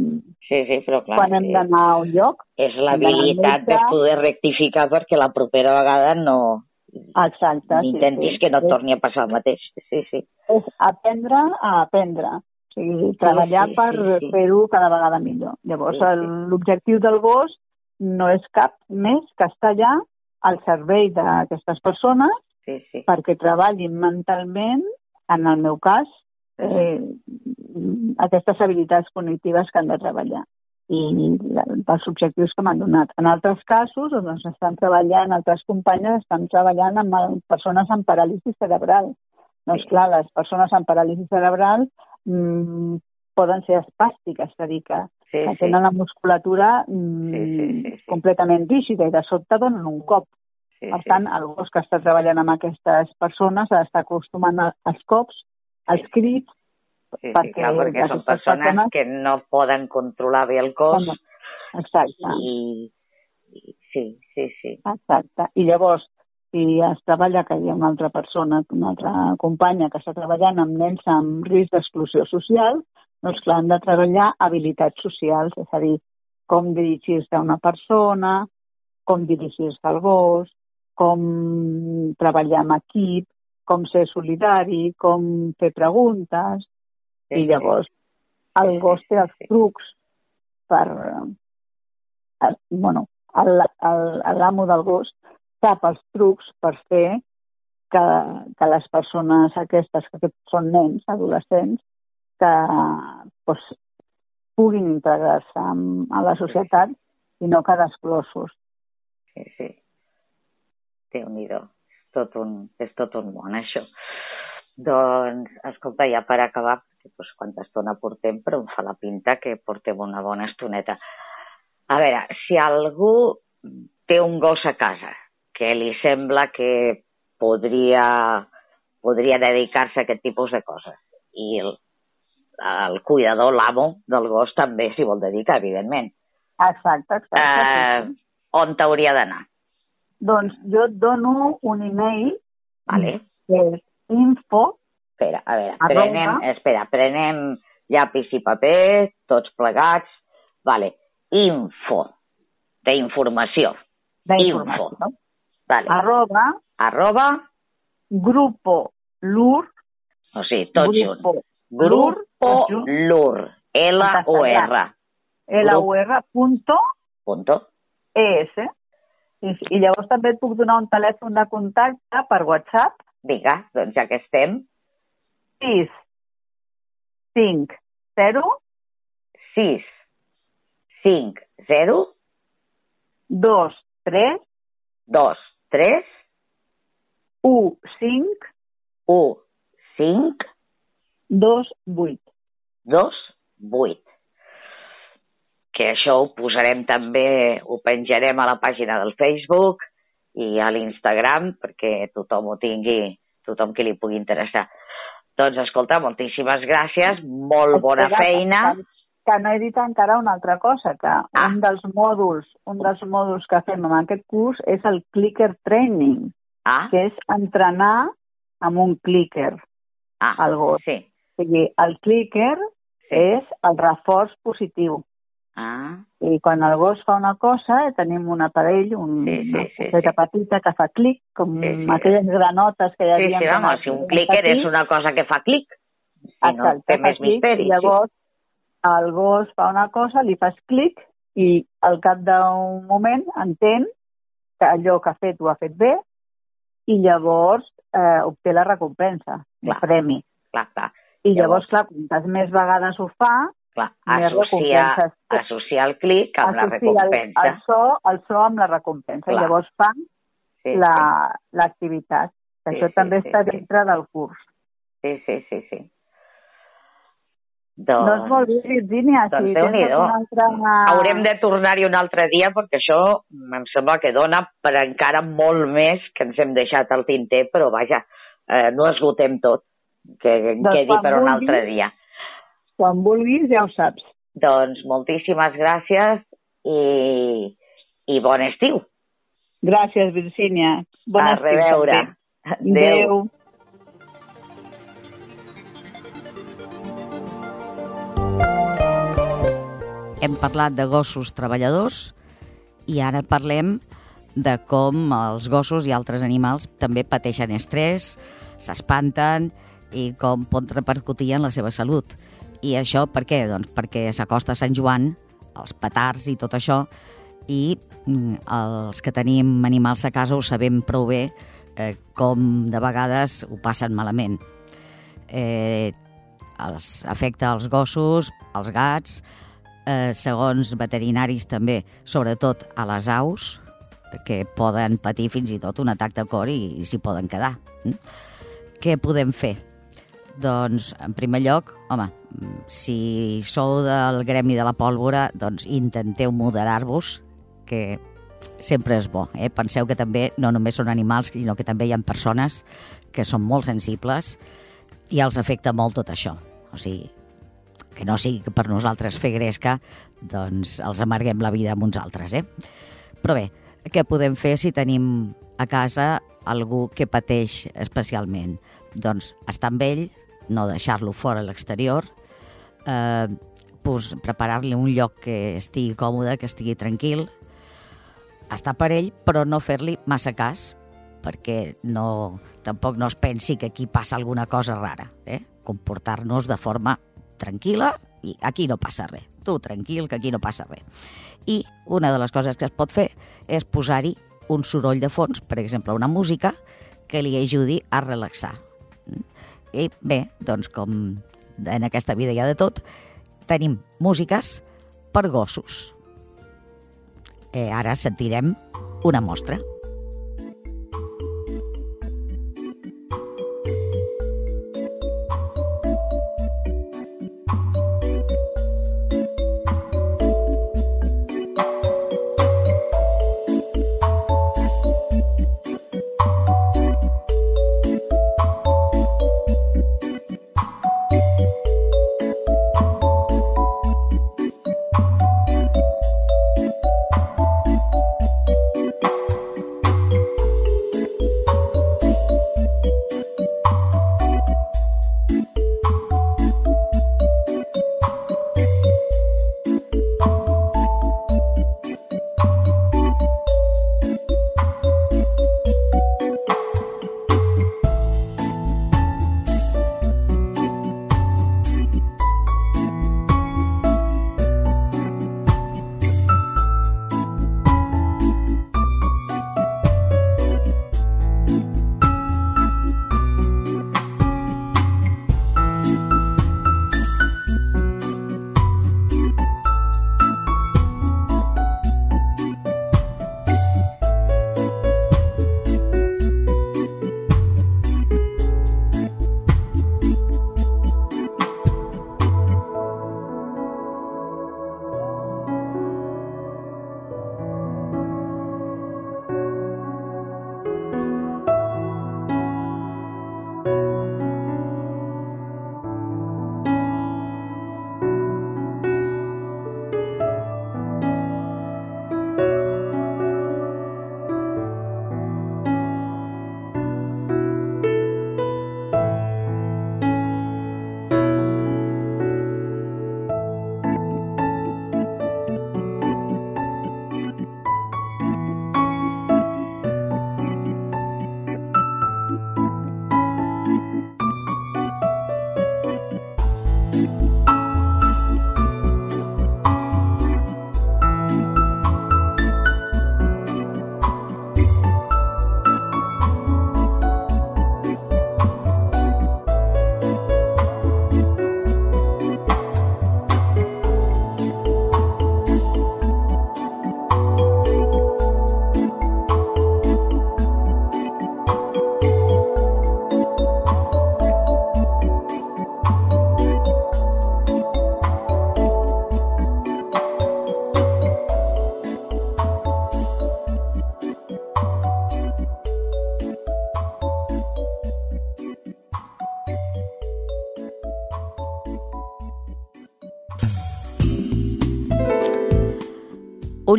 Sí, sí, però clar, quan hem és, d'anar a un lloc. és l'habilitat de poder rectificar perquè la propera vegada no Exacte. sí, intentis sí. que no torni a passar el mateix. Sí, sí. és aprendre a aprendre. O sigui, treballar sí, per sí, sí. fer-ho cada vegada millor. Llavors, Sí, sí. el- l'objectiu del gos no és cap més que estar allà al servei d'aquestes persones Sí, sí. perquè treballin mentalment, en el meu cas, eh, aquestes habilitats cognitives que han de treballar i els objectius que m'han donat. En altres casos, doncs estan treballant, altres companyes estan treballant amb persones amb paràlisi cerebral. Doncs Sí. clar, les persones amb paràlisi cerebral mm, poden ser espàstiques, és a dir, que, Sí, que sí. tenen la musculatura mm, Sí, sí, sí, sí. completament rígida i de sobte donen un cop. Sí, Per sí. tant, el gos que està treballant amb aquestes persones ha d'estar acostumant als cops, als crits, Sí, sí, perquè clar, perquè són persones persones- que no poden controlar bé el cos exacte, i, i sí, sí, sí. exacte. I llavors, si es treballa que hi ha una altra persona, una altra companya que està treballant amb nens amb risc d'exclusió social, doncs clar, han de treballar habilitats socials, és a dir, com dirigir-se a una persona, com dirigir-se al gos, com treballar en equip, com ser solidari, com fer preguntes, i llavors el gos té els trucs per... Eh, bueno, l'amo del gos sap els trucs per fer que, que les persones aquestes, que són nens, adolescents, que pues, puguin integrar-se a la societat i no quedar exclosos. Sí, sí. Déu-n'hi-do. Tot un, és tot un món, això. Doncs, escolta, ja per acabar, perquè doncs, quanta estona portem, però em fa la pinta que portem una bona estoneta. A veure, si algú té un gos a casa que li sembla que podria, podria dedicar-se a aquest tipus de coses i el, el cuidador, l'amo del gos també s'hi vol dedicar, evidentment. Exacte, exacte. Eh, on t'hauria d'anar? Doncs jo et dono un email vale. que és info Espera, a veure, arroba, prenem, espera, prenem llapis i paper, tots plegats. Vale, info, d'informació. D'informació. Info. Vale. Arroba. Arroba. Grupo LUR. O sigui, tot junt. Grupo LUR. L-U-R. L-U-R punto. Punto. ES. I, I llavors també et puc donar un telèfon de contacte per WhatsApp. Vinga, doncs ja que estem. 6 5 0 6 5 0 2 3 2 3 1 5 1 5 2 8 2 8 que això ho posarem també, ho penjarem a la pàgina del Facebook i a l'Instagram perquè tothom ho tingui, tothom que li pugui interessar. Doncs, escolta, moltíssimes gràcies, molt bona feina. Que no he dit encara una altra cosa, que ah. un dels mòduls, un dels mòduls que fem en aquest curs és el clicker training, ah. que és entrenar amb un clicker ah, al gos. Sí. O sigui, el clicker sí. és el reforç positiu. Ah. I quan el gos fa una cosa, tenim un aparell, un, sí, sí, sí, una sí. petita que fa clic, com sí, sí. aquelles granotes que hi havia... Sí, sí, home, si un clicker és una cosa que fa clic, si Exacte, no té més misteri. Llavors sí. El gos fa una cosa, li fas clic i al cap d'un moment entén que allò que ha fet ho ha fet bé i llavors eh, obté la recompensa, clar, el premi. Clar, clar. I llavors, llavors clar, quantes més vegades ho fa, Clar, associa, associa el clic amb associa la recompensa. El, el, so, el so amb la recompensa. Clar. I llavors fan sí, l'activitat. Sí. Això sí, també sí, està sí. dintre del curs. Sí, sí, sí, sí. Doncs, doncs molt bé, Virginia. Doncs si déu altra... Haurem de tornar-hi un altre dia perquè això em sembla que dona per encara molt més que ens hem deixat al tinter, però vaja, eh, no esgotem tot, que doncs quedi per un altre dia. Quan vulguis ja ho saps. Doncs moltíssimes gràcies i, i bon estiu. Gràcies, Virgínia. Bon a estiu. reveure. Adéu. Adéu. Hem parlat de gossos treballadors i ara parlem de com els gossos i altres animals també pateixen estrès, s'espanten i com pot repercutir en la seva salut. I això per què? Doncs perquè s'acosta Sant Joan, els petards i tot això, i mm, els que tenim animals a casa ho sabem prou bé eh, com de vegades ho passen malament. Eh, els afecta els gossos, els gats, eh, segons veterinaris també, sobretot a les aus, que poden patir fins i tot un atac de cor i, i s'hi poden quedar. Mm? Què podem fer? Doncs, en primer lloc, home, si sou del gremi de la pólvora, doncs intenteu moderar-vos, que sempre és bo. Eh? Penseu que també no només són animals, sinó que també hi ha persones que són molt sensibles i els afecta molt tot això. O sigui, que no sigui per nosaltres fer gresca, doncs els amarguem la vida amb uns altres. Eh? Però bé, què podem fer si tenim a casa algú que pateix especialment? Doncs estar amb ell, no deixar-lo fora a l'exterior, eh, preparar-li un lloc que estigui còmode, que estigui tranquil, estar per ell, però no fer-li massa cas, perquè no, tampoc no es pensi que aquí passa alguna cosa rara. Eh? Comportar-nos de forma tranquil·la i aquí no passa res. Tu tranquil, que aquí no passa res. I una de les coses que es pot fer és posar-hi un soroll de fons, per exemple, una música que li ajudi a relaxar. I bé, doncs com en aquesta vida hi ha de tot, tenim músiques per gossos. Eh, ara sentirem una mostra.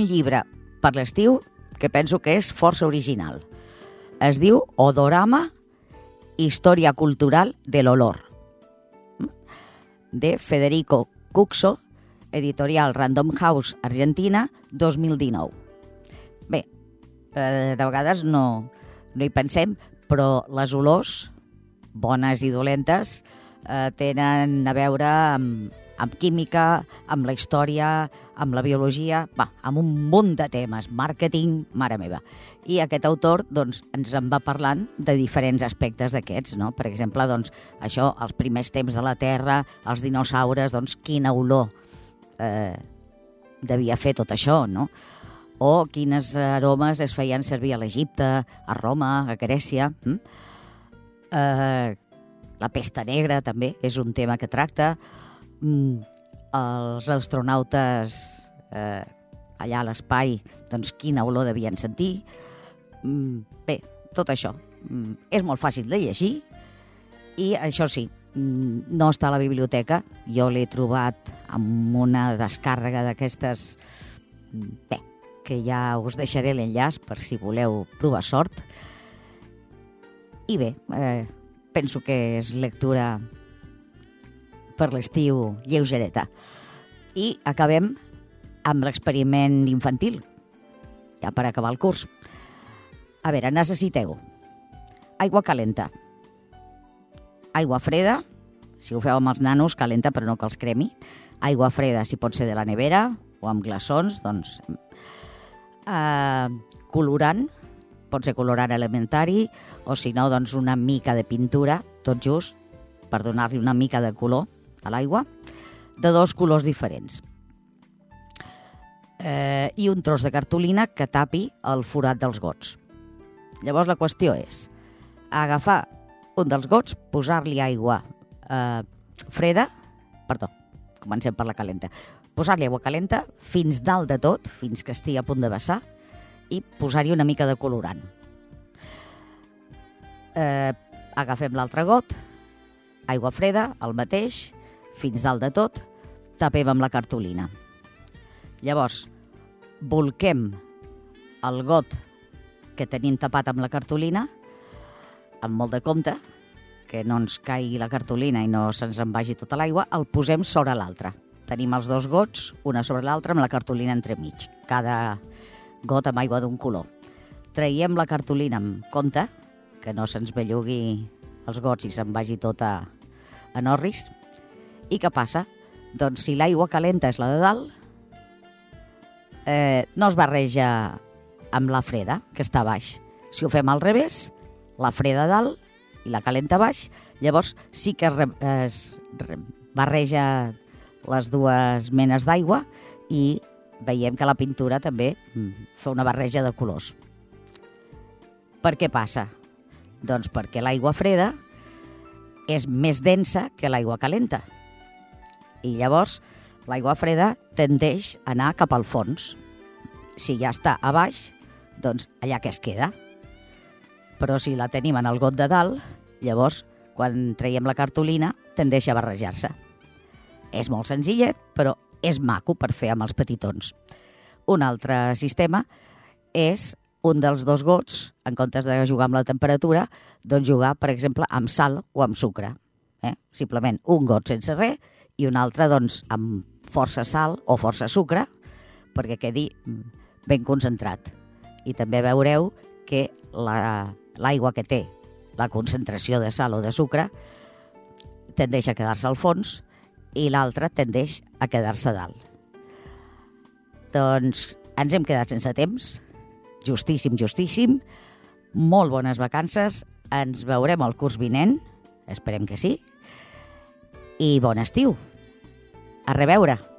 Un llibre per l'estiu que penso que és força original. Es diu Odorama, Història cultural de l'olor, de Federico Cuxo, editorial Random House Argentina, 2019. Bé, eh, de vegades no, no hi pensem, però les olors, bones i dolentes, eh, tenen a veure amb, amb química, amb la història, amb la biologia, va, amb un munt de temes, màrqueting, mare meva. I aquest autor doncs, ens en va parlant de diferents aspectes d'aquests, no? Per exemple, doncs, això, els primers temps de la Terra, els dinosaures, doncs, quina olor eh, devia fer tot això, no? O quines aromes es feien servir a l'Egipte, a Roma, a Grècia. Hm? Eh, la pesta negra també és un tema que tracta mm, els astronautes eh, allà a l'espai, doncs quina olor devien sentir. Mm, bé, tot això. Mm, és molt fàcil de llegir i això sí, mm, no està a la biblioteca. Jo l'he trobat amb una descàrrega d'aquestes... Bé, que ja us deixaré l'enllaç per si voleu provar sort. I bé, eh, penso que és lectura per l'estiu lleugereta. I acabem amb l'experiment infantil. ja per acabar el curs. A veure, necessiteu aigua calenta, aigua freda, si ho feu amb els nanos, calenta però no que els cremi, aigua freda si pot ser de la nevera o amb glaçons, doncs... Eh, colorant, pot ser colorant elementari, o si no, doncs una mica de pintura, tot just, per donar-li una mica de color a l'aigua, de dos colors diferents eh, i un tros de cartolina que tapi el forat dels gots. Llavors la qüestió és agafar un dels gots, posar-li aigua eh, freda, perdó, comencem per la calenta, posar-li aigua calenta fins dalt de tot, fins que estigui a punt de vessar, i posar-hi una mica de colorant. Eh, agafem l'altre got, aigua freda, el mateix, fins dalt de tot, tapem amb la cartolina. Llavors, volquem el got que tenim tapat amb la cartolina, amb molt de compte, que no ens caigui la cartolina i no se'ns en vagi tota l'aigua, el posem sobre l'altre. Tenim els dos gots, una sobre l'altra, amb la cartolina entremig. Cada got amb aigua d'un color. Traiem la cartolina amb compte, que no se'ns bellugui els gots i se'n vagi tota a norris. I què passa? Doncs si l'aigua calenta és la de dalt, eh, no es barreja amb la freda, que està baix. Si ho fem al revés, la freda dalt i la calenta baix, llavors sí que es, re, es re, barreja les dues menes d'aigua i veiem que la pintura també mm, fa una barreja de colors. Per què passa? Doncs perquè l'aigua freda és més densa que l'aigua calenta. I llavors l'aigua freda tendeix a anar cap al fons. Si ja està a baix, doncs allà que es queda. Però si la tenim en el got de dalt, llavors, quan traiem la cartolina, tendeix a barrejar-se. És molt senzillet, però és maco per fer amb els petitons. Un altre sistema és un dels dos gots, en comptes de jugar amb la temperatura, doncs jugar, per exemple, amb sal o amb sucre. Eh? Simplement un got sense res i un altre doncs, amb força sal o força sucre perquè quedi ben concentrat. I també veureu que l'aigua la, que té la concentració de sal o de sucre tendeix a quedar-se al fons i l'altra tendeix a quedar-se dalt. Doncs ens hem quedat sense temps, justíssim, justíssim, molt bones vacances, ens veurem el curs vinent, esperem que sí, i bon estiu. A reveure!